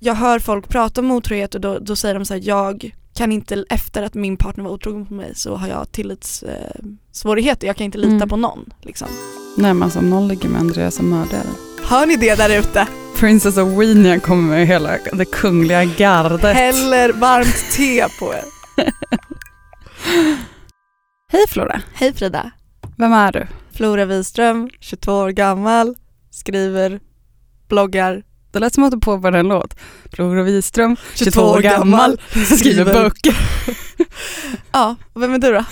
Jag hör folk prata om otrohet och då, då säger de så här, jag kan inte, efter att min partner var otrogen på mig så har jag tillitssvårigheter, jag kan inte lita Mm. på någon. Liksom. Nej men alltså någon ligger med Andreas som mördare. Hör ni det där ute? Princess of Weenia kommer med hela det kungliga gardet. Häller varmt te på er. Hej Flora, Hej Frida. vem är du? Flora Wiström, 22 år gammal, skriver, bloggar. Det lät som att du påbörjade en låt. Flora Wiström, 22 år gammal, skriver böcker. Ja, vem är du då?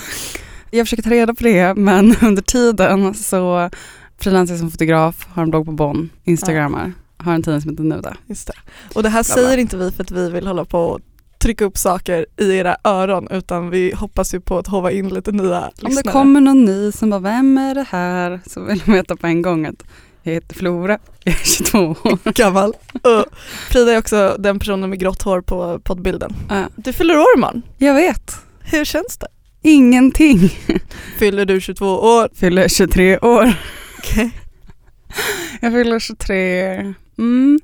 Jag försöker ta reda på det men under tiden så frilansar jag som fotograf, har en blogg på Bonn, instagrammar, har en tidning som heter Nuda. Just det. Och det här säger inte vi för att vi vill hålla på och trycka upp saker i era öron utan vi hoppas ju på att hova in lite nya Om det lyssnare. kommer någon ny som bara, vem är det här? Så vill de veta på en gång att jag heter Flora, jag är 22 år. gammal. Och Frida är också den personen med grått hår på poddbilden. Ja, Du fyller år imorgon. jag vet, Hur känns det? ingenting. Fyller du 22 år? Fyller 23 år. Okej. Jag fyller 23. Mm.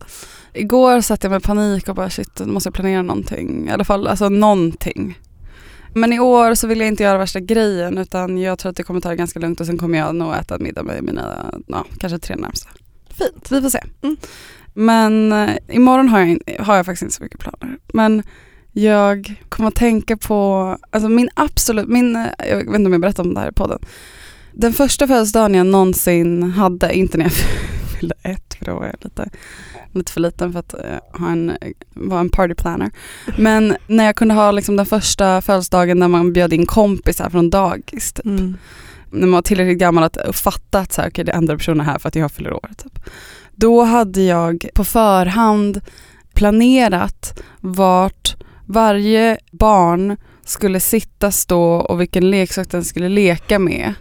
Igår satt jag med panik och bara shit, nu måste jag planera någonting. I alla fall alltså någonting. Men i år så vill jag inte göra värsta grejen utan jag tror att det kommer ta det ganska lugnt och sen kommer jag nog äta middag med mina, ja, kanske tre närmsta. Fint. Vi får se. Mm. Men eh, imorgon har jag, har jag faktiskt inte så mycket planer. Men jag kommer att tänka på, alltså min absolut, min, eh, jag vet inte om jag berättade om det här i podden. Den första födelsedagen jag någonsin hade, inte när jag fyllde ett för då var jag lite, lite för liten för att eh, ha en, vara en party planner. Men när jag kunde ha liksom den första födelsedagen när man bjöd in kompisar från dagis. Typ Mm. när man var tillräckligt gammal att fatta att så här, okay, det är andra personer här för att jag fyller år. Typ. Då hade jag på förhand planerat vart varje barn skulle sitta, stå och vilken leksak den skulle leka med.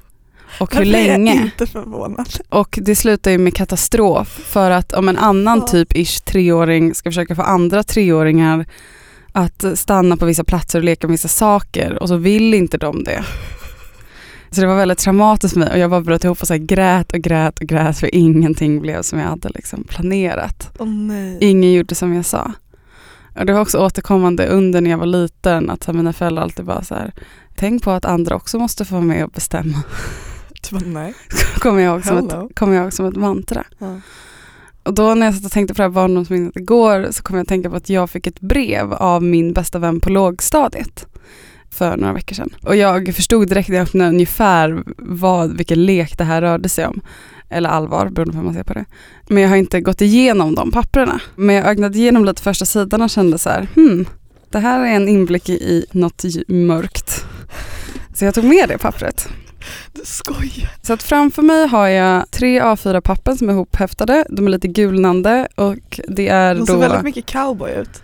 Och hur är jag länge. inte förvånad. Och det slutar ju med katastrof för att om en annan Ja. typ ish treåring ska försöka få andra treåringar att stanna på vissa platser och leka med vissa saker och så vill inte de det. Så det var väldigt traumatiskt för mig och jag bara bröt ihop och så grät och grät och grät för ingenting blev som jag hade liksom planerat. Nej. Ingen gjorde som jag sa. Och det var också återkommande under när jag var liten att så här, mina föräldrar alltid bara så här, tänk på att andra också måste få vara med och bestämma. Du bara, nej. kommer jag ihåg som, Hello. ett, kommer jag ihåg som ett mantra. Ja. Och då när jag satt och tänkte på det här barndomsminnet igår så kom jag att tänka på att jag fick ett brev av min bästa vän på lågstadiet för några veckor sedan. Och jag förstod direkt när jag öppnade ungefär vad, vilken lek det här rörde sig om. Eller allvar, beroende på hur man ser på det. Men jag har inte gått igenom de papperna. Men jag ögnade igenom lite första sidan och kände så här, hmm, det här är en inblick i, något mörkt. Så jag tog med det pappret. Du skojar. Så att framför mig har jag tre A4-papper som är ihophäftade. De är lite gulnande och det är De ser då... väldigt mycket cowboy ut.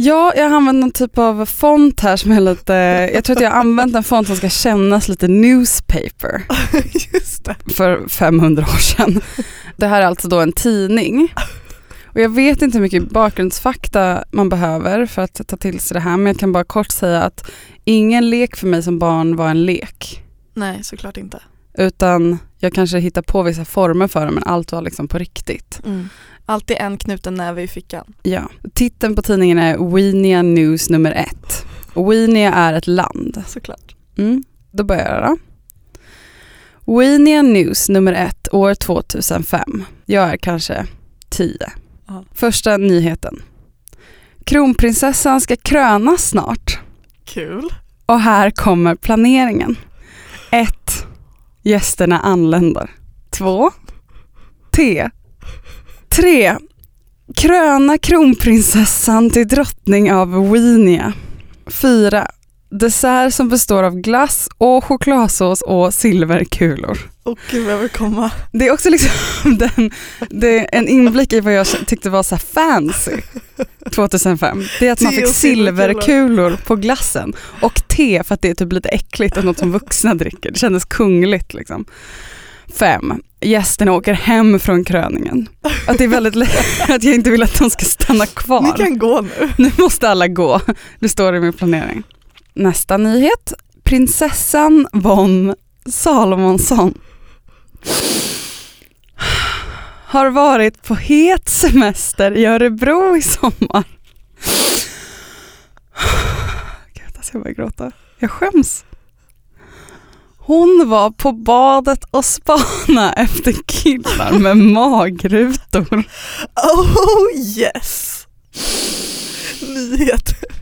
Ja, jag har använt någon typ av font här som är lite... Jag tror att jag har använt en font som ska kännas lite newspaper Just det. för 500 år sedan. Det här är alltså då en tidning. Och jag vet inte hur mycket bakgrundsfakta man behöver för att ta till sig det här men jag kan bara kort säga att ingen lek för mig som barn var en lek. Nej, såklart inte. Utan jag kanske hittar på vissa former för det men allt var liksom på riktigt. Mm. Alltid en knuten näve i fickan. Ja. Titeln på tidningen är Weenia News nummer ett. Weenia är ett land. Såklart. Mm. Då börjar jag då. Weenia News nummer ett år 2005. Jag är kanske 10. Ja. Första nyheten. Kronprinsessan ska krönas snart. Kul. Och här kommer planeringen. 1. Gästerna anländer. 2. T. 3. Kröna kronprinsessan till drottning av Winia. 4. Dessert som består av glass och chokladsås och silverkulor. Och gud vad jag vill komma. Det är också liksom den, det är en inblick i vad jag tyckte var så fancy 2005. Det är att man fick silverkulor på glassen och te för att det är typ lite äckligt och något som vuxna dricker. Det kändes kungligt liksom. Fem, gästerna åker hem från kröningen. Att det är väldigt lätt att jag inte vill att de ska stanna kvar. Ni kan gå nu. Nu måste alla gå. Det står i min planering. Nästa nyhet. Prinsessan von Salomonsson. har varit på het semester i Örebro i sommar. Gud, alltså jag börjar gråta. Jag skäms. Hon var på badet och spana efter killar med magrutor. Oh yes! Nyheter.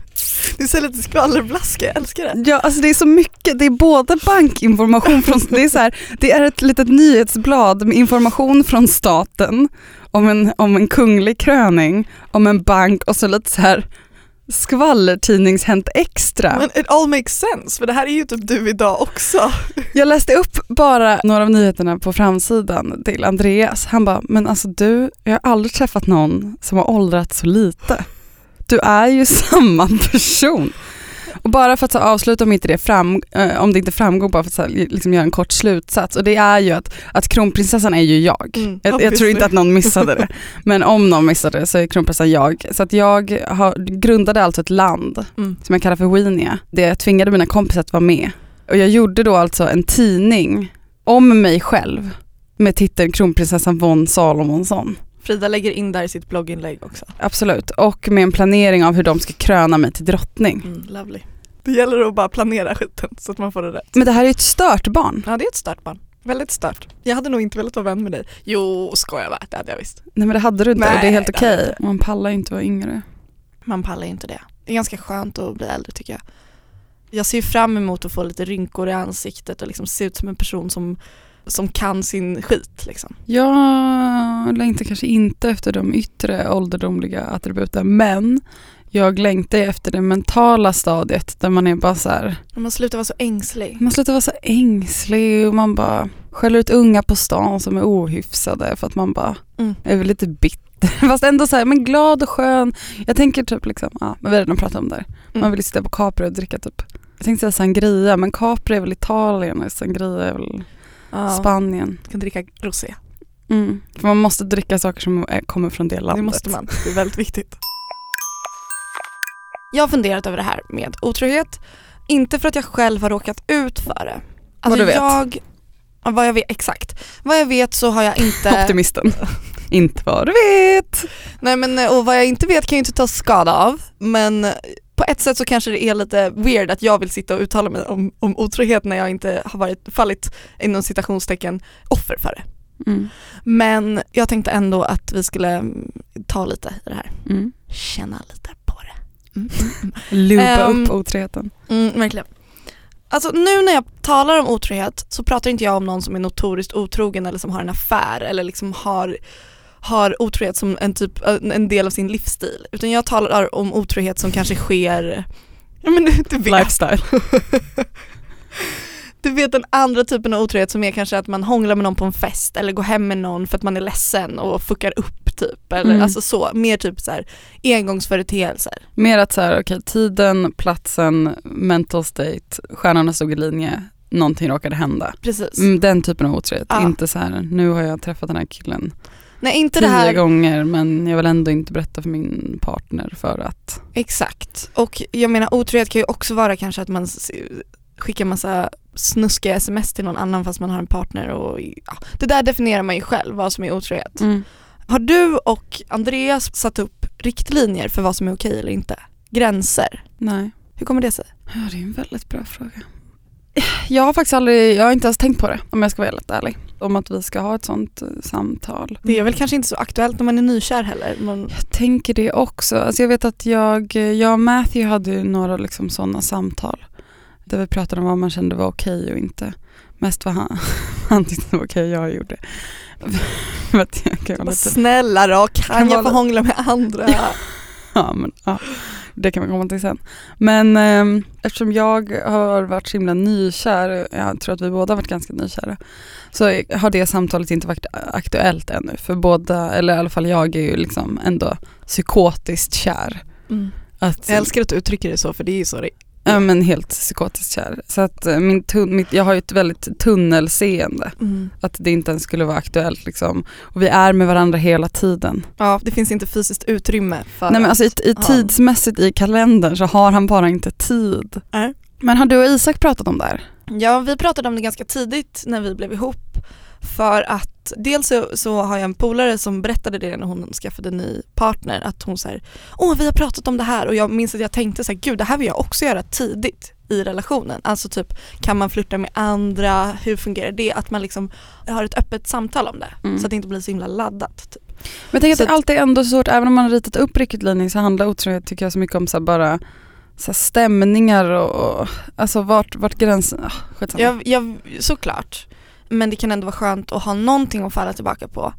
Det är så lite skvallerblaska, jag älskar det. Ja, alltså det är så mycket. Det är både bankinformation från, det är, så här, det är ett litet nyhetsblad med information från staten om en, om en kunglig kröning, om en bank och så lite så här skvallertidnings Hänt Extra. Men it all makes sense, för det här är ju typ du idag också. Jag läste upp bara några av nyheterna på framsidan till Andreas. Han bara, men alltså du, jag har aldrig träffat någon som har åldrats så lite. Du är ju samma person. Och bara för att så avsluta om, inte det fram, eh, om det inte framgår, bara för att så liksom göra en kort slutsats. Och det är ju att, att kronprinsessan är ju jag. Mm, jag, jag tror inte att någon missade det. Men om någon missade det så är kronprinsessan jag. Så att jag har, grundade alltså ett land Mm. som jag kallar för Wienia. Det jag tvingade mina kompisar att vara med. Och jag gjorde då alltså en tidning om mig själv med titeln Kronprinsessan von Salomonsson. Frida lägger in där i sitt blogginlägg också. Absolut, och med en planering av hur de ska kröna mig till drottning. Mm, lovely. Det gäller att bara planera skiten så att man får det rätt. Men det här är ju ett stört barn. Ja det är ett stört barn. Väldigt stört. Jag hade nog inte velat vara vän med dig. Jo, skojar bara. Det hade jag visst. Nej men det hade du inte och det är Nej, helt okej. Man pallar ju inte vara yngre. Man pallar ju inte det. Det är ganska skönt att bli äldre tycker jag. Jag ser fram emot att få lite rynkor i ansiktet och liksom se ut som en person som, som kan sin skit liksom. Jag längtar kanske inte efter de yttre ålderdomliga attributen men jag längtar efter det mentala stadiet där man är bara så här, man slutar vara så ängslig. man slutar vara så ängslig och man bara skäller ut unga på stan som är ohyfsade för att man bara Mm. är väl lite bitter. Fast ändå så här, men glad och skön. Jag tänker typ liksom, ja, men vi har redan pratat om det här. Man Mm. vill sitta på Capri och dricka typ, jag tänkte säga sangria men Capri är väl Italien och sangria är väl Ja, Spanien. kan dricka rosé. Mm. För man måste dricka saker som kommer från det landet. Det måste man. Det är väldigt viktigt. Jag har funderat över det här med otrohet. Inte för att jag själv har råkat ut för det. Alltså Vad du vet. Jag, ja, vad jag vet, exakt. Vad jag vet så har jag inte... Optimisten. inte vad du vet. Nej men och vad jag inte vet kan jag inte ta skada av. Men på ett sätt så kanske det är lite weird att jag vill sitta och uttala mig om, om otrohet när jag inte har varit, fallit inom citationstecken offer för det. Mm. Men jag tänkte ändå att vi skulle ta lite i det här. Mm. Känna lite på det. Mm. Lupa Ehm, upp otroheten. Mm, verkligen. Alltså nu när jag talar om otrohet så pratar inte jag om någon som är notoriskt otrogen eller som har en affär eller liksom har, har otrohet som en, typ, en del av sin livsstil. Utan jag talar om otrohet som kanske sker, ja men du, du vet. Lifestyle. Du vet den andra typen av otrohet som är kanske att man hånglar med någon på en fest eller går hem med någon för att man är ledsen och fuckar upp typ. Eller Mm. alltså så, mer typ så här engångsföreteelser. Mer att så här, okej, tiden, platsen, mental state, stjärnorna stod i linje, någonting råkade hända. Precis. Mm, den typen av otrohet. Ja. Inte så här, nu har jag träffat den här killen Nej inte tio det här gånger men jag vill ändå inte berätta för min partner för att Exakt. Och jag menar otrohet kan ju också vara kanske att man skickar massa snuskiga sms till någon annan fast man har en partner och ja, det där definierar man ju själv vad som är otrohet. mm. Har du och Andreas satt upp riktlinjer för vad som är okej eller inte? Gränser? Nej. Hur kommer det sig? Ja, det är en väldigt bra fråga. Jag har faktiskt aldrig, jag har inte ens tänkt på det om jag ska vara helt ärlig. Om att vi ska ha ett sånt eh, samtal. Det är väl kanske inte så aktuellt när man är nykär heller. Man, Jag tänker det också. Alltså jag vet att jag, jag och Matthew hade ju några liksom sådana samtal. Där vi pratade om vad man kände var okej och inte. Mest vad han, han tyckte var okej jag gjorde. Jag kan lite, snälla då, kan, Kan jag få hångla med andra? ja, men, ja, det kan vi komma till sen. Men eh, eftersom jag har varit så himla nykär, jag tror att vi båda har varit ganska nykära, så har det samtalet inte varit aktuellt ännu. För båda, eller i alla fall jag är ju liksom ändå psykotiskt kär. Mm. Att, Jag älskar att du uttrycker det så för det är ju så det Ja men helt psykotiskt kär. Så att eh, min tun- mitt, jag har ju ett väldigt tunnelseende. mm. Att det inte ens skulle vara aktuellt liksom. Och vi är med varandra hela tiden. Ja, det finns inte fysiskt utrymme för Nej men alltså i, i tidsmässigt i kalendern så har han bara inte tid. Nej. Men har du och Isak pratat om det här? Ja, vi pratade om det ganska tidigt när vi blev ihop. För att dels så, så har jag en polare som berättade det när hon skaffade en ny partner att hon säger åh vi har pratat om det här och jag minns att jag tänkte så här, gud det här vill jag också göra tidigt i relationen. Alltså typ kan man flytta med andra, hur fungerar det? Att man liksom har ett öppet samtal om det Mm. så att det inte blir så himla laddat. Typ. Men jag tänker att Så det alltid är ändå svårt, även om man har ritat upp riktlinjer så handlar otrohet tycker jag så mycket om så bara så stämningar och, och alltså vart, vart gränsen, ah, skitsamma. Jag, jag, såklart. Men det kan ändå vara skönt att ha någonting att falla tillbaka på.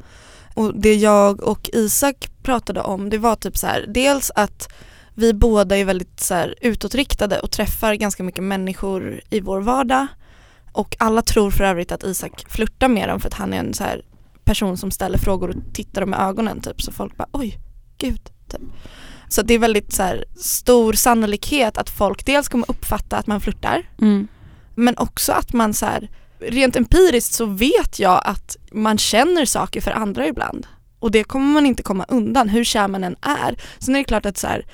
Och det jag och Isak pratade om det var typ så här, dels att vi båda är väldigt så här utåtriktade och träffar ganska mycket människor i vår vardag. Och alla tror för övrigt att Isak flörtar med dem för att han är en så här person som ställer frågor och tittar dem i ögonen typ så folk bara oj, gud. Typ. Så det är väldigt så här, stor sannolikhet att folk dels kommer uppfatta att man flörtar Mm. men också att man så här, rent empiriskt så vet jag att man känner saker för andra ibland. Och det kommer man inte komma undan hur kär man än är. Sen är det klart att så här,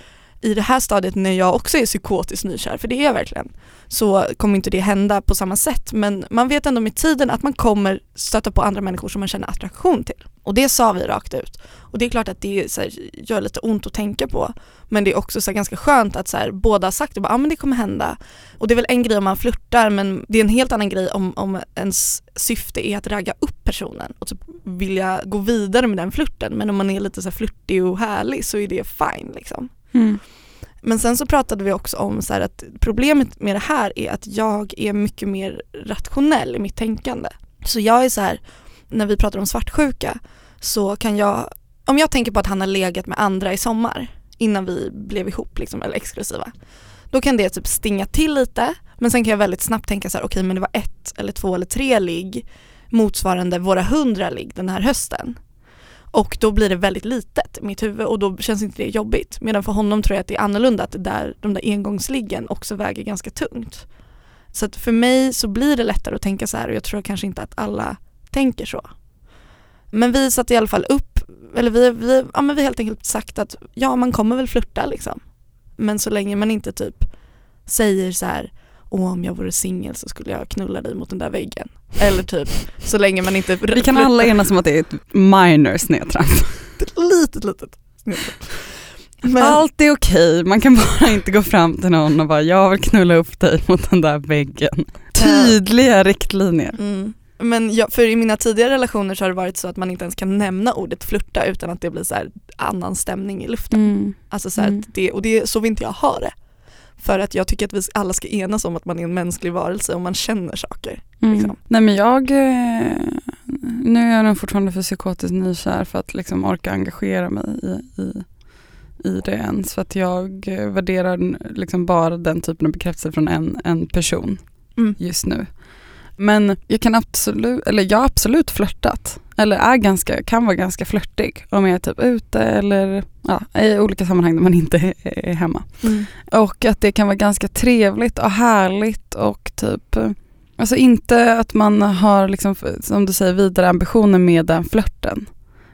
i det här stadiet när jag också är psykotiskt nykär, för det är jag verkligen, så kommer inte det hända på samma sätt. Men man vet ändå med tiden att man kommer stöta på andra människor som man känner attraktion till. Och det sa vi rakt ut. Och det är klart att det så här, gör lite ont att tänka på. Men det är också så här, ganska skönt att så här, båda har sagt det, ah, men det kommer hända. Och det är väl en grej om man flörtar men det är en helt annan grej om, om ens syfte är att ragga upp personen och typ vilja gå vidare med den flörten. Men om man är lite så här flörtig och härlig så är det fine liksom. Mm. Men sen så pratade vi också om så här att problemet med det här är att jag är mycket mer rationell i mitt tänkande. Så jag är så här, när vi pratar om svartsjuka så kan jag, om jag tänker på att han har legat med andra i sommar innan vi blev ihop liksom, eller exklusiva. Då kan det typ stinga till lite men sen kan jag väldigt snabbt tänka så här, okej men det var ett eller två eller tre ligg motsvarande våra hundra ligg den här hösten. Och då blir det väldigt litet i mitt huvud och då känns inte det jobbigt. Medan för honom tror jag att det är annorlunda, att där, de där engångsliggen också väger ganska tungt. Så att för mig så blir det lättare att tänka så här och jag tror kanske inte att alla tänker så. Men vi satte i alla fall upp, eller vi, vi, ja, men vi har helt enkelt sagt att ja man kommer väl flirta liksom. Men så länge man inte typ säger så här Åh, om jag vore singel så skulle jag knulla dig mot den där väggen. Eller typ så länge man inte Vi kan alla enas om att det är ett minor snedtramp. litet litet snedtramp. Men, Allt är okej, man kan bara inte gå fram till någon och bara jag vill knulla upp dig mot den där väggen. Tydliga riktlinjer. mm. Men jag, för i mina tidigare relationer så har det varit så att man inte ens kan nämna ordet flirta utan att det blir så här annan stämning i luften. Mm. Alltså så Mm. det, och det, så vill inte jag ha det. För att jag tycker att vi alla ska enas om att man är en mänsklig varelse och man känner saker. Mm. Liksom. Nej men jag, eh, nu är jag nog fortfarande för psykotiskt nykär för att liksom orka engagera mig i, i, i det ens. För att jag eh, värderar liksom bara den typen av bekräftelse från en, en person Mm. just nu. Men jag kan absolut, eller jag har absolut flörtat. Eller är ganska, kan vara ganska flörtig om jag är typ ute eller ja, i olika sammanhang där man inte är, hemma. Mm. Och att det kan vara ganska trevligt och härligt och typ Alltså inte att man har liksom, som du säger vidare ambitioner med den flörten.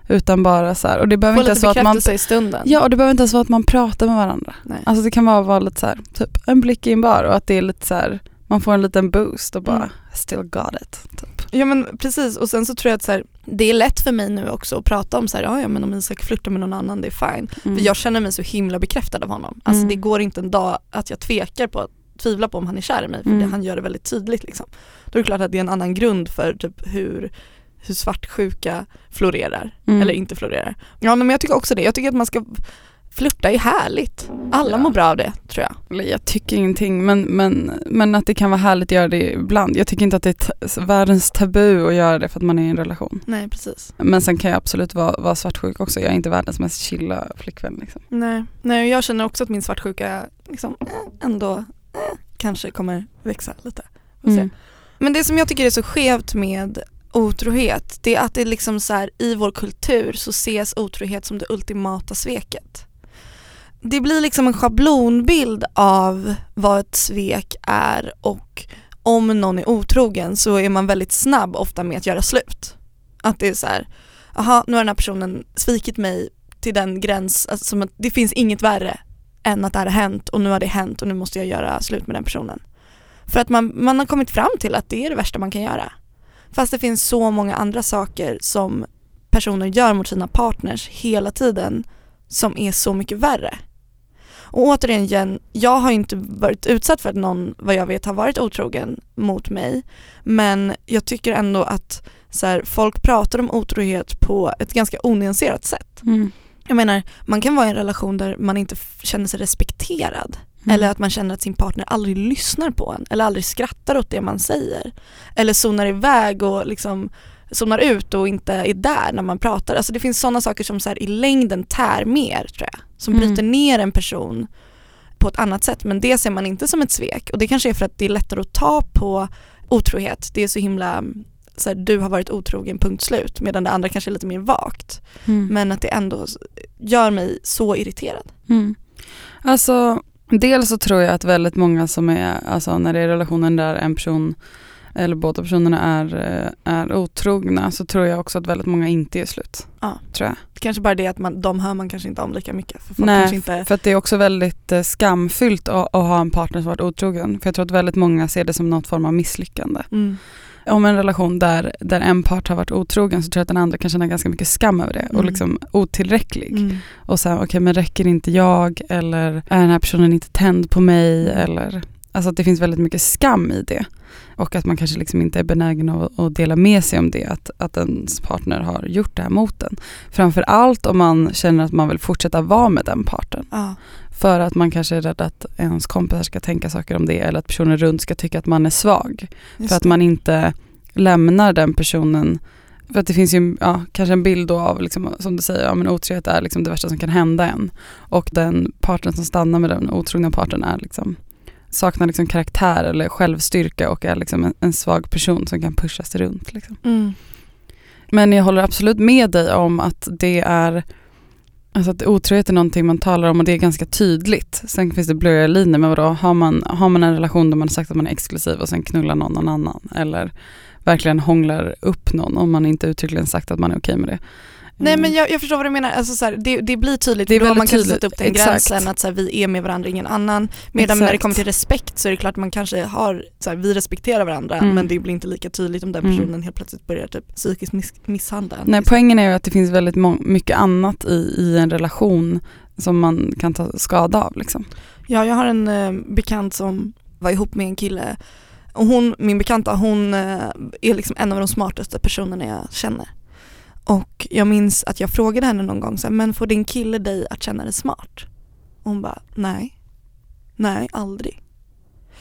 Utan bara så här, och det behöver Få inte ens vara att man i stunden. Ja och det behöver inte ens vara att man pratar med varandra. Nej. Alltså det kan bara vara lite så här, typ en blick i en bar och att det är lite så här, man får en liten boost och bara Mm. still got it. Typ. Ja men precis och sen så tror jag att så här, det är lätt för mig nu också att prata om så här, ja, ja men om Isak flörtar med någon annan det är fine. Mm. För jag känner mig så himla bekräftad av honom. Alltså Mm. det går inte en dag att jag tvekar på att tvivla på om han är kär i mig för Mm. det, han gör det väldigt tydligt liksom. Då är det klart att det är en annan grund för typ hur, hur svartsjuka florerar Mm. eller inte florerar. Ja men jag tycker också det, jag tycker att man ska flirta är härligt. Alla Ja. mår bra av det tror jag. Jag tycker ingenting men, men, men att det kan vara härligt att göra det ibland. Jag tycker inte att det är världens tabu att göra det för att man är i en relation. Nej precis. Men sen kan jag absolut vara, vara svartsjuk också. Jag är inte världens mest chilla flickvän. Liksom. Nej, Nej jag känner också att min svartsjuka liksom, ändå eh, kanske kommer växa lite. Mm. Men det som jag tycker är så skevt med otrohet det är att det liksom så här, i vår kultur så ses otrohet som det ultimata sveket. Det blir liksom en schablonbild av vad ett svek är och om någon är otrogen så är man väldigt snabb ofta med att göra slut. Att det är så här, jaha nu har den här personen svikit mig till den gräns, alltså som att det finns inget värre än att det här har hänt och nu har det hänt och nu måste jag göra slut med den personen. För att man, man har kommit fram till att det är det värsta man kan göra. Fast det finns så många andra saker som personer gör mot sina partners hela tiden som är så mycket värre. Och återigen, igen, jag har inte varit utsatt för att någon vad jag vet har varit otrogen mot mig men jag tycker ändå att så här, folk pratar om otrohet på ett ganska onyanserat sätt. Mm. Jag menar, man kan vara i en relation där man inte känner sig respekterad Mm. eller att man känner att sin partner aldrig lyssnar på en eller aldrig skrattar åt det man säger. Eller zonar iväg och liksom zonar ut och inte är där när man pratar. Alltså det finns sådana saker som så här i längden tär mer tror jag. Som Mm. bryter ner en person på ett annat sätt men det ser man inte som ett svek och det kanske är för att det är lättare att ta på otrohet. Det är så himla så här, du har varit otrogen punkt slut medan det andra kanske är lite mer vagt. Mm. Men att det ändå gör mig så irriterad. Mm. Alltså, dels så tror jag att väldigt många som är, alltså när det är relationen där en person eller båda personerna är, eh, är otrogna så tror jag också att väldigt många inte är slut. Ja. Tror jag. Kanske bara det att man, de hör man kanske inte om lika mycket. För folk kanske Nej, inte, för att det är också väldigt eh, skamfyllt att, att ha en partner som varit otrogen. För jag tror att väldigt många ser det som något form av misslyckande. mm, Om en relation där, där en part har varit otrogen så tror jag att den andra kan känna ganska mycket skam över det och Mm. liksom otillräcklig. mm, Och sen, okej men räcker inte jag eller är den här personen inte tänd på mig eller Alltså att det finns väldigt mycket skam i det. Och att man kanske liksom inte är benägen att, att dela med sig om det, att, att ens partner har gjort det här mot en. Framför allt om man känner att man vill fortsätta vara med den parten. ja, För att man kanske är rädd att ens kompisar ska tänka saker om det eller att personen runt ska tycka att man är svag. just För att det. man inte lämnar den personen för att det finns ju ja, kanske en bild av, liksom, som du säger, ja, men otrohet är liksom det värsta som kan hända en. Och den parten som stannar med den otrogna parten är liksom, saknar liksom karaktär eller självstyrka och är liksom en, en svag person som kan pushas runt. Liksom. Mm, Men jag håller absolut med dig om att det är Alltså att otrohet är någonting man talar om och det är ganska tydligt. Sen finns det blurriga linjer, men vadå, har man, har man en relation där man har sagt att man är exklusiv och sen knullar någon, någon annan eller verkligen hånglar upp någon om man inte uttryckligen sagt att man är okej med det. Nej Mm. men jag, jag förstår vad du menar, alltså, så här, det, det blir tydligt, Det är då man tydligt, satt upp den exakt. gränsen att så här, vi är med varandra, ingen annan. Medan när det Exakt. kommer till respekt så är det klart man kanske har, så här, vi respekterar varandra Mm. men det blir inte lika tydligt om den Mm. personen helt plötsligt börjar typ psykiskt miss, misshandla. Nej, poängen är ju att det finns väldigt mycket annat i, i en relation som man kan ta skada av. Liksom. Ja, jag har en eh, bekant som var ihop med en kille och hon, min bekanta, hon eh, är liksom en av de smartaste personerna jag känner. Och jag minns att jag frågade henne någon gång så här, men får din kille dig att känna dig smart? Och hon bara, nej. Nej, aldrig.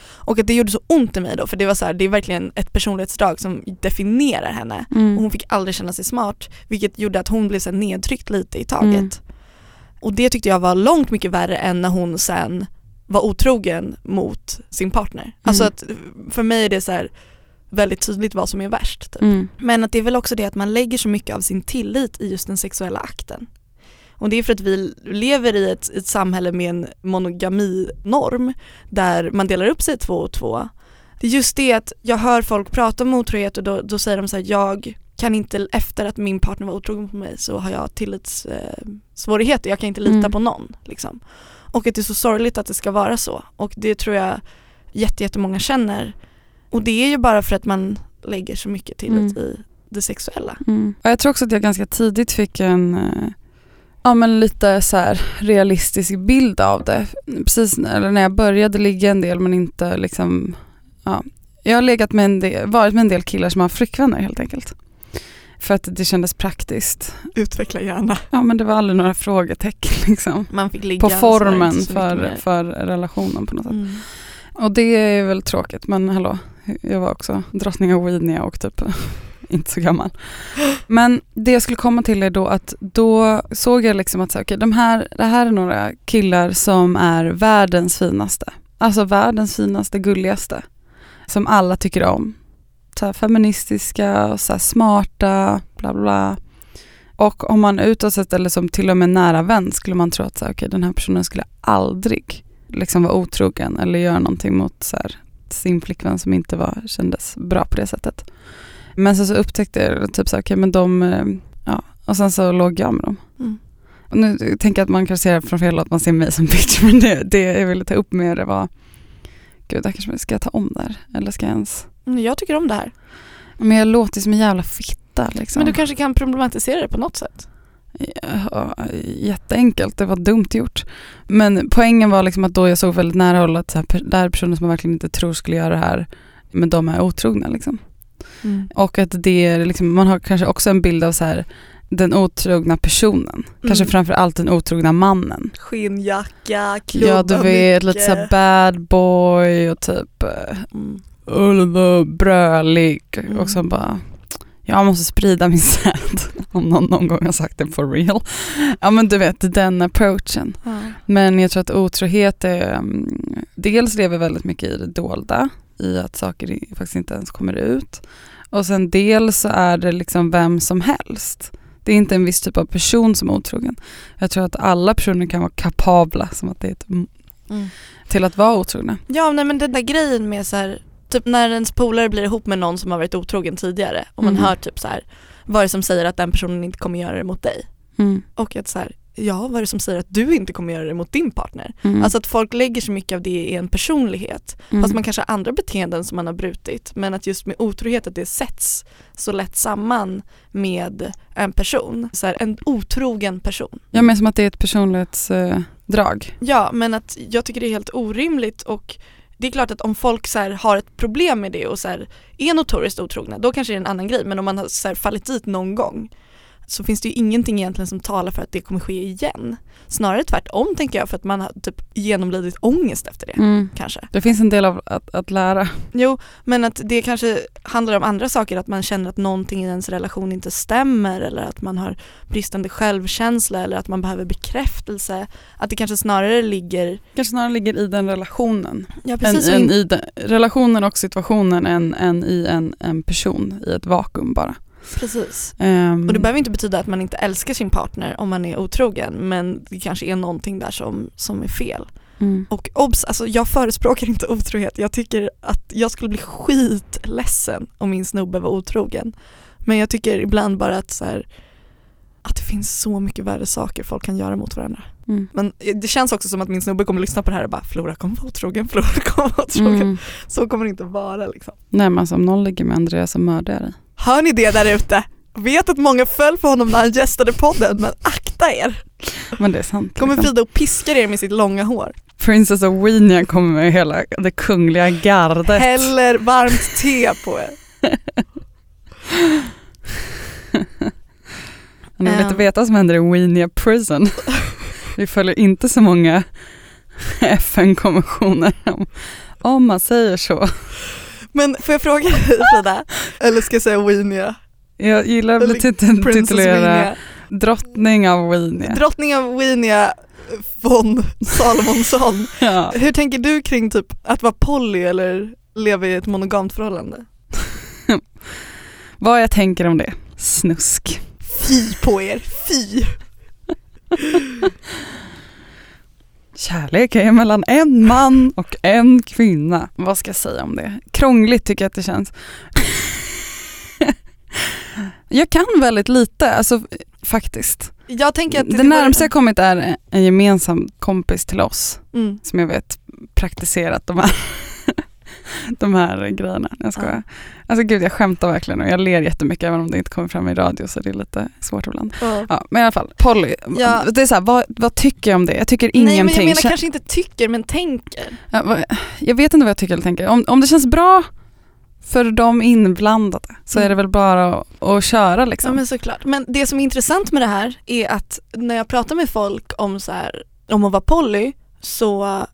Och att det gjorde så ont i mig då, för det var så här, det är verkligen ett personlighetsdrag som definierar henne. Mm. Och hon fick aldrig känna sig smart, vilket gjorde att hon blev så nedtryckt lite i taget. Mm. Och det tyckte jag var långt mycket värre än när hon sen var otrogen mot sin partner. Alltså Mm. att för mig är det så här väldigt tydligt vad som är värst. Typ. Mm. Men att det är väl också det att man lägger så mycket av sin tillit i just den sexuella akten. Och det är för att vi lever i ett, ett samhälle med en monogaminorm där man delar upp sig två och två. Det är just det att jag hör folk prata om otrohet och då, då säger de så här, jag kan inte, efter att min partner var otrogen på mig så har jag tillitssvårigheter, eh, svårigheter. jag kan inte lita Mm. på någon. Liksom. Och att det är så sorgligt att det ska vara så. Och det tror jag jätte, jättemånga känner. Och det är ju bara för att man lägger så mycket tillit Mm. i det sexuella. Mm. Och jag tror också att jag ganska tidigt fick en eh, ja, men lite så här realistisk bild av det. Precis när, när jag började ligga en del men inte liksom, ja. Jag har legat med en del, varit med en del killar som har flickvänner helt enkelt. För att det kändes praktiskt. Utveckla gärna. Ja men det var aldrig några frågetecken liksom. Man fick ligga På formen för, för relationen på något sätt. Mm. Och det är väl tråkigt men hallå, jag var också drottning av weed när jag åkte typ inte så gammal. Men det jag skulle komma till är då att då såg jag liksom att så, okay, de här, det här är några killar som är världens finaste. Alltså världens finaste, gulligaste. Som alla tycker om. Så här feministiska, och så här smarta, bla bla bla. Och om man utåt sett eller som till och med nära vän skulle man tro att så här, okay, den här personen skulle aldrig liksom vara otrogen eller göra någonting mot så här, sin flickvän som inte var, kändes bra på det sättet. Men så, så upptäckte jag typ så här, okay, men de, eh, ja, och sen så låg jag med dem. Mm. Och nu tänker jag att man kanske ser från fel att man ser mig som bitch, men det, det jag ville ta upp med det var, gud, där kanske ska jag ta om där, eller ska jag ens? Mm, Jag tycker om det här. Men jag låter som en jävla fitta liksom. Men du kanske kan problematisera det på något sätt? Ja, jätteenkelt, det var dumt gjort. Men poängen var liksom att då jag såg väldigt nära håll att så här, det här är personer som man verkligen inte tror skulle göra det här, men de är otrogna. Liksom. Mm. Och att det är liksom, man har kanske också en bild av så här, den otrogna personen. Kanske Mm. framför allt den otrogna mannen. Skinnjacka, klubba Ja du vet, lite så här bad boy och typ eh, Mm. brölig Mm. och så bara jag måste sprida min säd om någon någon gång har sagt det for real. Ja men du vet den approachen. Ja. Men jag tror att otrohet är, mm, dels lever väldigt mycket i det dolda, i att saker faktiskt inte ens kommer ut. Och sen dels så är det liksom vem som helst. Det är inte en viss typ av person som är otrogen. Jag tror att alla personer kan vara kapabla, som att det är ett, m- Mm. till att vara otrogna. Ja nej men den där grejen med så här, typ när ens polare blir ihop med någon som har varit otrogen tidigare och man Mhm. hör typ så här, vad är det som säger att den personen inte kommer göra det mot dig? Mm. Och att så här, ja vad är det som säger att du inte kommer göra det mot din partner? Mm. Alltså att folk lägger så mycket av det i en personlighet Mm. fast man kanske har andra beteenden som man har brutit men att just med otrohet att det sätts så lätt samman med en person, så här, en otrogen person. Ja men som att det är ett personlighetsdrag. Ja men att jag tycker det är helt orimligt och det är klart att om folk så här, har ett problem med det och så här, är notoriskt otrogna då kanske det är en annan grej men om man har så här, fallit dit någon gång så finns det ju ingenting egentligen som talar för att det kommer ske igen. Snarare tvärtom tänker jag för att man har typ genomlidit ångest efter det Mm. kanske. Det finns en del av att, att lära. Jo, men att det kanske handlar om andra saker, att man känner att någonting i ens relation inte stämmer eller att man har bristande självkänsla eller att man behöver bekräftelse. Att det kanske snarare ligger, Kanske snarare ligger i den relationen. ja precis än in, i den, relationen och situationen än, än i en, en person i ett vakuum bara. Precis. Ehm, Och det behöver inte betyda att man inte älskar sin partner om man är otrogen men det kanske är någonting där som, som är fel. mm. Och obs, alltså jag förespråkar inte otrohet. Jag tycker att jag skulle bli skitledsen om min snubbe var otrogen. Men jag tycker ibland bara att så här, att det finns så mycket värre saker folk kan göra mot varandra. Mm. Men det känns också som att min snubbe kommer lyssna på det här och bara Flora kommer vara otrogen, Flora kommer vara otrogen. Mm. Så kommer det inte vara liksom. Nej men alltså om någon ligger med Andreas så mördar jag dig. Hör ni det där ute? Vet att många föll för honom när han gästade podden men akta er. Men det är sant. Kommer liksom. Frida och piskar er med sitt långa hår. Princess of Weenia kommer med hela det kungliga gardet. Häller varmt te på er. Om ni vill Ehm. inte veta vad som händer i Weenia Prison. Vi följer inte så många FN-konventioner om, om man säger så. Men får jag fråga dig Frida? Eller ska jag säga Weenia? Jag gillar att Eller bli titel- Princess titulera Weenia. drottning av Weenia. Drottning av Weenia von Salomonsson. Ja. Hur tänker du kring typ att vara poly eller leva i ett monogamt förhållande? Vad jag tänker om det? Snusk. Fy på er, fy! Kärlek är mellan en man och en kvinna. Vad ska jag säga om det? Krångligt tycker jag att det känns. jag kan väldigt lite, alltså faktiskt. Jag tänker att Det, var- närmaste jag kommit är en gemensam kompis till oss Mm. som jag vet praktiserat de här, de här grejerna. Jag skojar. Alltså gud jag skämtar verkligen och jag ler jättemycket även om det inte kommer fram i radio så det är lite svårt ibland. Ja. Ja, men i alla fall, Polly. Ja. Det är så här, vad, vad tycker jag om det? Jag tycker Nej ingenting. men jag menar kanske inte tycker men tänker. Ja, jag vet inte vad jag tycker eller tänker. Om, om det känns bra för de inblandade så Mm. är det väl bara att, att köra Ja liksom. men såklart. Men det som är intressant med det här är att när jag pratar med folk om, så här, om att vara poly så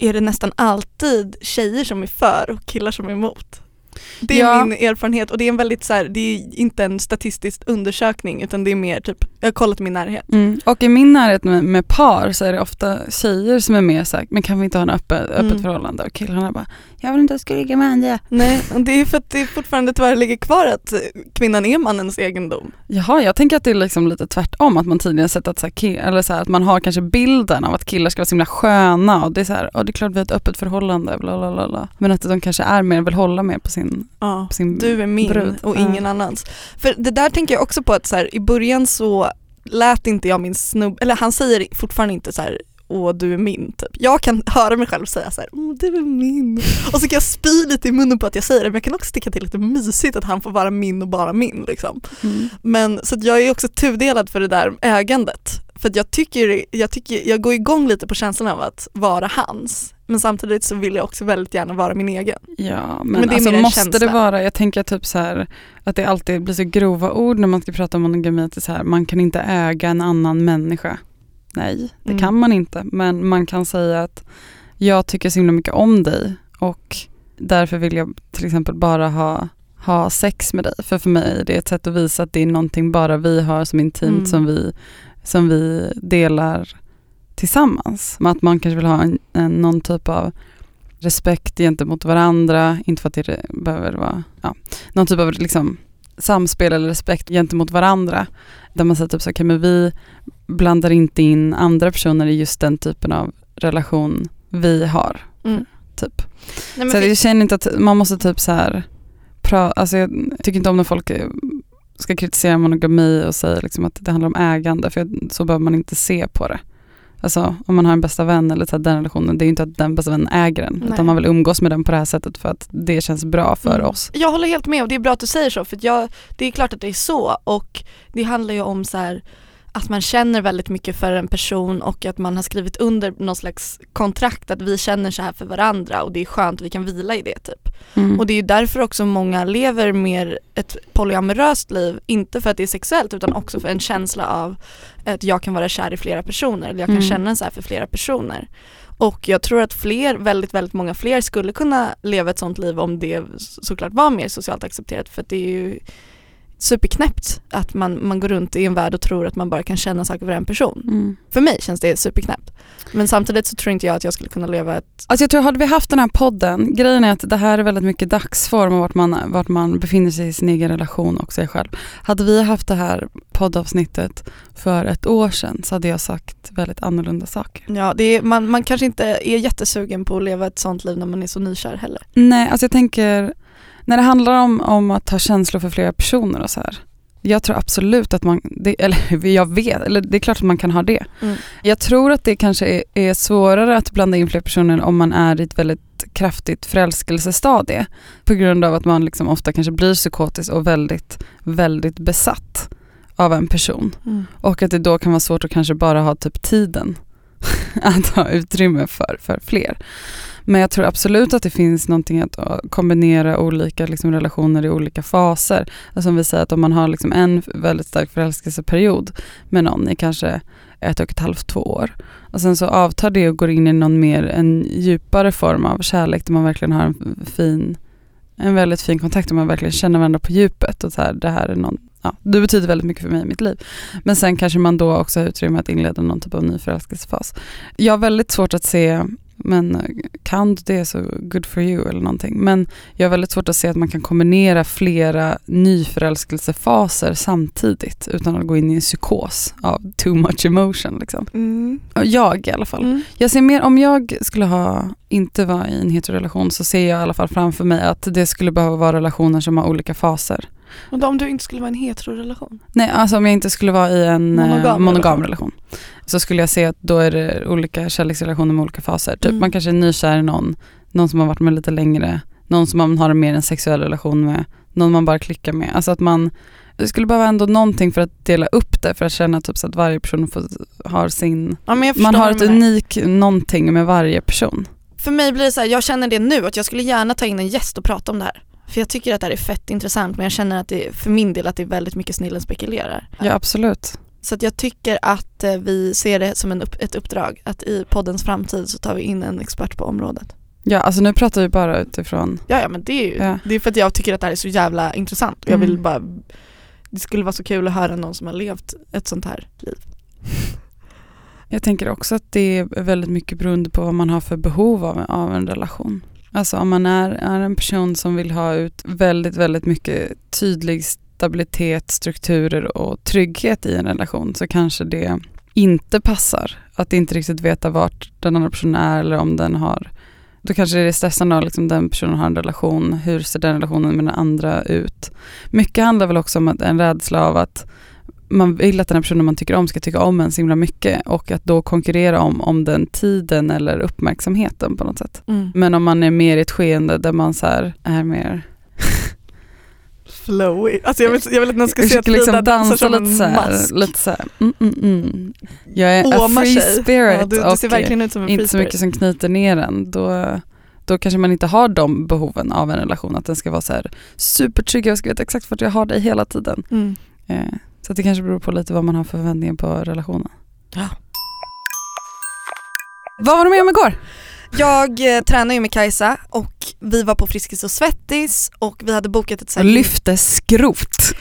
är det nästan alltid tjejer som är för och killar som är emot. Det är Ja. min erfarenhet och det är en väldigt så här, det är inte en statistisk undersökning utan det är mer typ, jag har kollat min närhet. Mm. Och i min närhet med, med par så är det ofta tjejer som är mer såhär, men kan vi inte ha en öppet, öppet Mm. förhållande? Och killarna bara, jag vill inte att jag ska ligga med andra. Nej, det är för att det fortfarande tyvärr ligger kvar att kvinnan är mannens egendom. Jaha, jag tänker att det är liksom lite tvärtom, att man tidigare sett att, så här, eller så här, att man har kanske bilden av att killar ska vara så himla sköna och det är så här, "Ja, det är klart vi har ett öppet förhållande, bla bla. bla. Men att de kanske är mer, vill hålla mer på sin, Ja. på sin Du är min brud. och Ja. ingen annans. För det där tänker jag också på att så här, i början så lät inte jag min snubbe, eller han säger fortfarande inte så här och du är min typ. Jag kan höra mig själv säga så här, mm, du är min. Och så kan jag spy lite i munnen på att jag säger det men jag kan också det är lite mysigt att han får vara min och bara min liksom. Mm. Men så jag är också tudelad för det där ägandet. För jag tycker, jag tycker, jag går igång lite på känslan av att vara hans. Men samtidigt så vill jag också väldigt gärna vara min egen. Ja, men, Men det alltså, måste känsla. det vara, jag tänker typ så här att det alltid blir så grova ord när man ska prata om monogami, att så här, man kan inte äga en annan människa. Nej, det Mm. kan man inte, men man kan säga att jag tycker så himla mycket om dig och därför vill jag till exempel bara ha, ha sex med dig. För för mig är det ett sätt att visa att det är någonting bara vi har som intimt Mm. som, vi, som vi delar tillsammans. Att man kanske vill ha en, en, någon typ av respekt gentemot varandra, inte för att det behöver vara, ja, någon typ av liksom samspel eller respekt gentemot varandra. Där man säger typ så, okay, men vi blandar inte in andra personer i just den typen av relation vi har. Mm. Typ. Nej, Så jag känner inte att man måste typ så här, pra, alltså jag tycker inte om när folk ska kritisera monogami och säga liksom att det handlar om ägande, för så behöver man inte se på det. Alltså om man har en bästa vän eller så den relationen, det är ju inte att den bästa vännen äger den, Nej. utan man vill umgås med den på det här sättet för att det känns bra för Mm. oss. Jag håller helt med och det är bra att du säger så för jag, det är klart att det är så och det handlar ju om så här att man känner väldigt mycket för en person och att man har skrivit under någon slags kontrakt att vi känner så här för varandra och det är skönt, vi kan vila i det typ. Mm. Och det är ju därför också många lever mer ett polyamoröst liv, inte för att det är sexuellt utan också för en känsla av att jag kan vara kär i flera personer eller jag kan Mm. känna så här för flera personer. Och jag tror att fler, väldigt, väldigt många fler skulle kunna leva ett sånt liv om det såklart var mer socialt accepterat för att det är ju superknäppt att man, man går runt i en värld och tror att man bara kan känna saker för en person. Mm. För mig känns det superknäppt. Men samtidigt så tror inte jag att jag skulle kunna leva ett Alltså jag tror, hade vi haft den här podden, grejen är att det här är väldigt mycket dagsform och vart man, vart man befinner sig i sin egen relation och sig själv. Hade vi haft det här poddavsnittet för ett år sedan så hade jag sagt väldigt annorlunda saker. Ja, det är, man, man kanske inte är jättesugen på att leva ett sånt liv när man är så nykär heller. Nej, alltså jag tänker, när det handlar om, om att ha känslor för flera personer och så här. Jag tror absolut att man, det, eller jag vet, eller det är klart att man kan ha det. Mm. Jag tror att det kanske är, är svårare att blanda in fler personer om man är i ett väldigt kraftigt förälskelsestadie. På grund av att man liksom ofta kanske blir psykotisk och väldigt, väldigt besatt av en person. Mm. Och att det då kan vara svårt att kanske bara ha typ tiden att ha utrymme för, för fler. Men jag tror absolut att det finns någonting att eh, kombinera olika liksom, relationer i olika faser. Alltså om vi säger att om man har liksom en väldigt stark förälskelseperiod med någon i kanske ett och ett halvt, två år. Och sen så avtar det och går in i någon mer, en djupare form av kärlek där man verkligen har en fin, en väldigt fin kontakt och man verkligen känner varandra på djupet. Och så här, det här är någon, ja, du betyder väldigt mycket för mig i mitt liv. Men sen kanske man då också har utrymme att inleda någon typ av ny förälskelsefas. Jag har väldigt svårt att se, men eh, kan du det så good for you eller någonting. Men jag har väldigt svårt att se att man kan kombinera flera nyförälskelsefaser samtidigt utan att gå in i en psykos av too much emotion. Liksom. Mm. Jag i alla fall. Mm. Jag ser mer, om jag skulle ha, inte vara i en heterorelation så ser jag i alla fall framför mig att det skulle behöva vara relationer som har olika faser. Då om du inte skulle vara i en heterorelation? Nej, alltså om jag inte skulle vara i en Monogam monogam, relation. monogam relation så skulle jag se att då är det olika kärleksrelationer med olika faser. Typ Mm. man kanske är nykär i någon, någon som har varit med lite längre, någon som man har mer en sexuell relation med, någon man bara klickar med. Alltså att man det skulle behöva ändå någonting för att dela upp det för att känna typ så att varje person får, har sin, Ja, men jag man har ett du menar. unik någonting med varje person. För mig blir det så här, jag känner det nu att jag skulle gärna ta in en gäst och prata om det här. För jag tycker att det här är fett intressant men jag känner att det för min del att det är väldigt mycket snillen spekulerar. Ja absolut. Så att jag tycker att eh, vi ser det som en upp, ett uppdrag att i poddens framtid så tar vi in en expert på området. Ja alltså nu pratar vi bara utifrån, Ja, ja men det är ju Ja. det är för att jag tycker att det här är så jävla intressant jag vill Mm. bara det skulle vara så kul att höra någon som har levt ett sånt här liv. jag tänker också att det är väldigt mycket beroende på vad man har för behov av, av en relation. Alltså om man är, är en person som vill ha ut väldigt, väldigt mycket tydlig stabilitet, strukturer och trygghet i en relation så kanske det inte passar. Att inte riktigt veta vart den andra personen är eller om den har då kanske det är stressande att liksom den personen har en relation, hur ser den relationen med den andra ut? Mycket handlar väl också om att en rädsla av att man vill att den här personen man tycker om ska tycka om en så himla mycket och att då konkurrera om, om den tiden eller uppmärksamheten på något sätt. Mm. Men om man är mer i ett skeende där man så är mer Flowy. Alltså jag vill, jag vill att någon ska se att liksom Frida dansar dansa som lite en så här, mask. lite så här, mm, mm, mm. Jag är a Åmar free spirit Ja, du, du ser verkligen ut som en inte free så mycket som knyter ner en. Då, då kanske man inte har de behoven av en relation, att den ska vara så här supertrygg, jag ska veta exakt vart jag har dig hela tiden. Mm. Eh, så det kanske beror på lite vad man har för förväntningar på relationen. Ja. Vad var du med om igår? Jag eh, tränar ju med Kajsa och vi var på Friskis och Svettis och vi hade bokat ett så Och här lyfte skrot.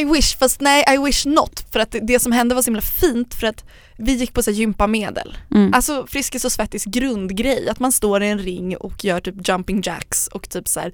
I wish, fast nej I wish not. För att det, som hände var så himla fint för att vi gick på så här gympamedel. Mm. Alltså Friskis och Svettis grundgrej, att man står i en ring och gör typ jumping jacks och typ så här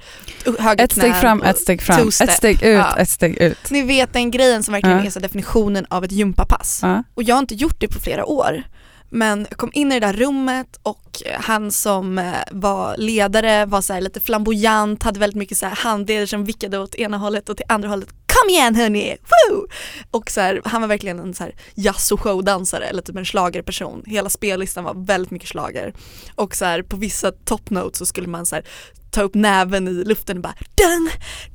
höga Ett steg fram, ett steg fram, ett steg ut, Ja. ett steg ut. Ni vet den grejen som verkligen Ja. är så definitionen av ett gympapass. Ja. Och jag har inte gjort det på flera år. Men jag kom in i det där rummet och eh, han som eh, var ledare var så lite flamboyant, hade väldigt mycket så här handleder som vickade åt ena hållet och till andra hållet. Kom igen hörni! Woo! Och så här, han var verkligen en så här jazz och showdansare eller typ en schlagerperson. Hela spellistan var väldigt mycket slager. Och så här, på vissa top notes så skulle man så här, ta upp näven i luften och bara dun,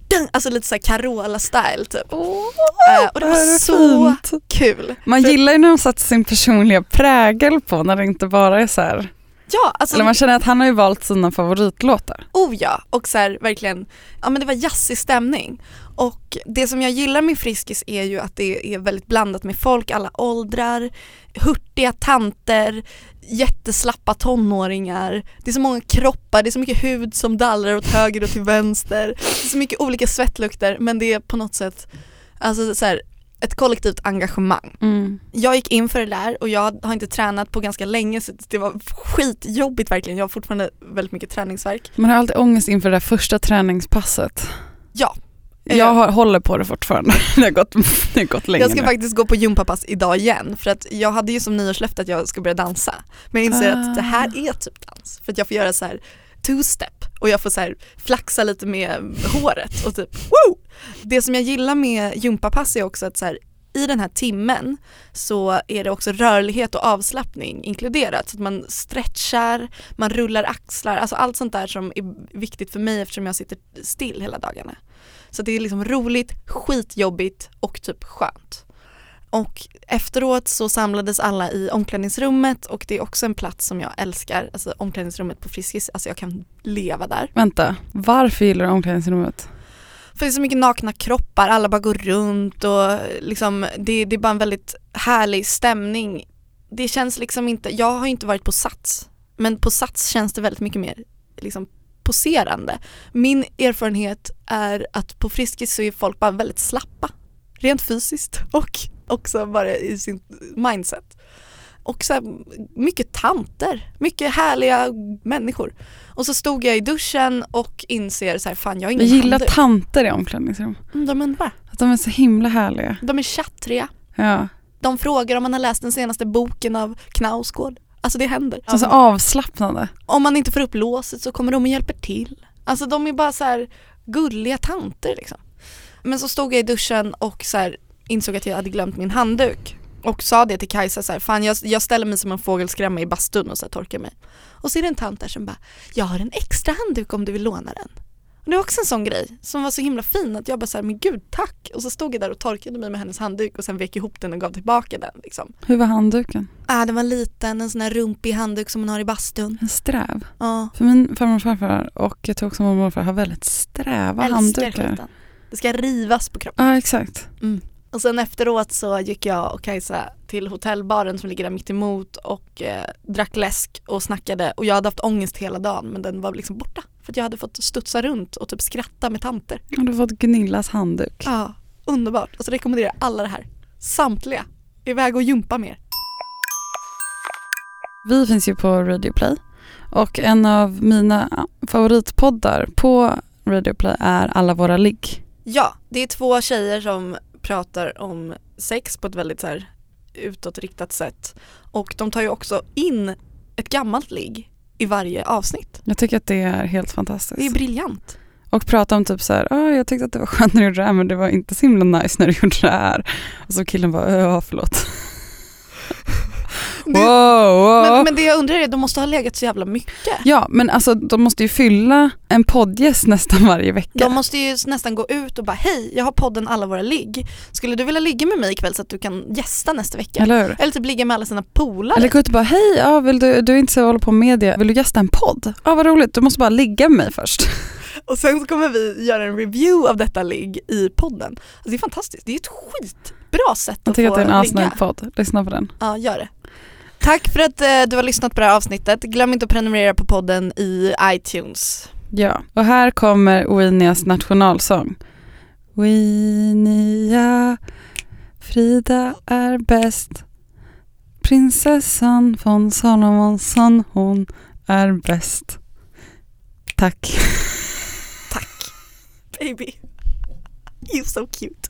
dun, alltså lite så här Carola-style typ. Eh, och det var så fint. kul. Man För- gillar ju när de sätter sin personliga prägel på när det inte bara är så här. Ja, alltså Eller man känner att han har ju valt sina favoritlåtar. Oh ja, och så här, verkligen, ja men det var jazzig stämning. Och det som jag gillar med Friskis är ju att det är väldigt blandat med folk, alla åldrar, hurtiga tanter, jätteslappa tonåringar. Det är så många kroppar, det är så mycket hud som dallrar åt höger och till vänster. Det är så mycket olika svettlukter men det är på något sätt, alltså så här, ett kollektivt engagemang. Jag gick in för det där och jag har inte tränat på ganska länge så det var skitjobbigt verkligen. Jag har fortfarande väldigt mycket träningsverk. Man har alltid ångest inför det där första träningspasset. Ja. Jag har, håller på det fortfarande. Det har gått, det har gått länge Jag ska nu. faktiskt gå på gympapass idag igen för att jag hade ju som nyårslöfte att jag ska börja dansa. Men jag inser Ah. att det här är typ dans för att jag får göra så här two-step och jag får så här flaxa lite med håret och typ woo! Det som jag gillar med gympapass är också att så här, i den här timmen så är det också rörlighet och avslappning inkluderat. Så att man stretchar, man rullar axlar, alltså allt sånt där som är viktigt för mig eftersom jag sitter still hela dagarna. Så det är liksom roligt, skitjobbigt och typ skönt. Och efteråt så samlades alla i omklädningsrummet och det är också en plats som jag älskar, alltså omklädningsrummet på Friskis, alltså jag kan leva där. Vänta, varför gillar du omklädningsrummet? För det är så mycket nakna kroppar, alla bara går runt och liksom det, det är bara en väldigt härlig stämning. Det känns liksom inte, jag har ju inte varit på Sats, men på Sats känns det väldigt mycket mer liksom poserande. Min erfarenhet är att på Friskis så är folk bara väldigt slappa, rent fysiskt och också bara i sin mindset. Och så här, mycket tanter, mycket härliga människor. Och så stod jag i duschen och inser så här, fan jag har Jag ingen gillar handduk. tanter i omklädningsrum. Mm, De är underbara. Att de är så himla härliga. De är chattriga. Ja. De frågar om man har läst den senaste boken av Knausgård. Alltså det händer. Så, så avslappnade. Om man inte får upp låset så kommer de och hjälper till. Alltså de är bara så här gulliga tanter liksom. Men så stod jag i duschen och så här insåg att jag hade glömt min handduk. Och sa det till Kajsa så här, fan jag, jag ställer mig som en fågelskrämma i bastun och så här torkar mig. Och så är det en tant där som bara, jag har en extra handduk om du vill låna den. Och det var också en sån grej som var så himla fin att jag bara såhär, men gud tack. Och så stod jag där och torkade mig med hennes handduk och sen vek ihop den och gav tillbaka den liksom. Hur var handduken? Ah, den var liten, en sån här rumpig handduk som man har i bastun. En sträv. Ja, För min farmor och farfar och jag tror också mormor och morfar har väldigt sträva älskar handdukar. skiten. Det ska rivas på kroppen. Ja exakt. Och sen efteråt så gick jag och Kajsa till hotellbaren som ligger där mitt emot och eh, drack läsk och snackade och jag hade haft ångest hela dagen men den var liksom borta. För att jag hade fått studsa runt och typ skratta med tanter. Har du fått Gunillas handduk? Ja, underbart. Alltså rekommenderar alla det här. Samtliga. Iväg och jumpa mer. Vi finns ju på Radio Play och en av mina favoritpoddar på Radio Play är Alla våra ligg. Ja, det är två tjejer som pratar om sex på ett väldigt så här utåtriktat sätt. Och de tar ju också in ett gammalt ligg i varje avsnitt. Jag tycker att det är helt fantastiskt. Det är briljant. och prata om typ så här, ah, jag tyckte att det var skönt när du gjorde det här men det var inte så himla nice när du gjorde det här. Och så killen bara, ja förlåt. Det- wow, wow. Men, men det jag undrar är, de måste ha legat så jävla mycket. Ja men alltså de måste ju fylla en poddgäst nästan varje vecka. De måste ju nästan gå ut och bara hej, jag har podden Alla våra ligg. Skulle du vilja ligga med mig ikväll så att du kan gästa nästa vecka? Eller hur? Eller typ ligga med alla sina polare. Eller gå ut och bara, hej, ja, vill du, du är inte så håller på med media, vill du gästa en podd? Ja vad roligt, du måste bara ligga med mig först. Och sen så kommer vi göra en review av detta ligg i podden. Alltså det är fantastiskt, det är ett skitbra sätt Jag att tycker få att det är en ligga. asnöjd podd, lyssna på den. Ja, gör det. Tack för att eh, du har lyssnat på det här avsnittet. Glöm inte att prenumerera på podden i iTunes. Ja, och här kommer Oinias nationalsång. Oinia, Frida är bäst. Prinsessan von Salomonsson, hon är bäst. Tack. Tack. Baby. You're so cute.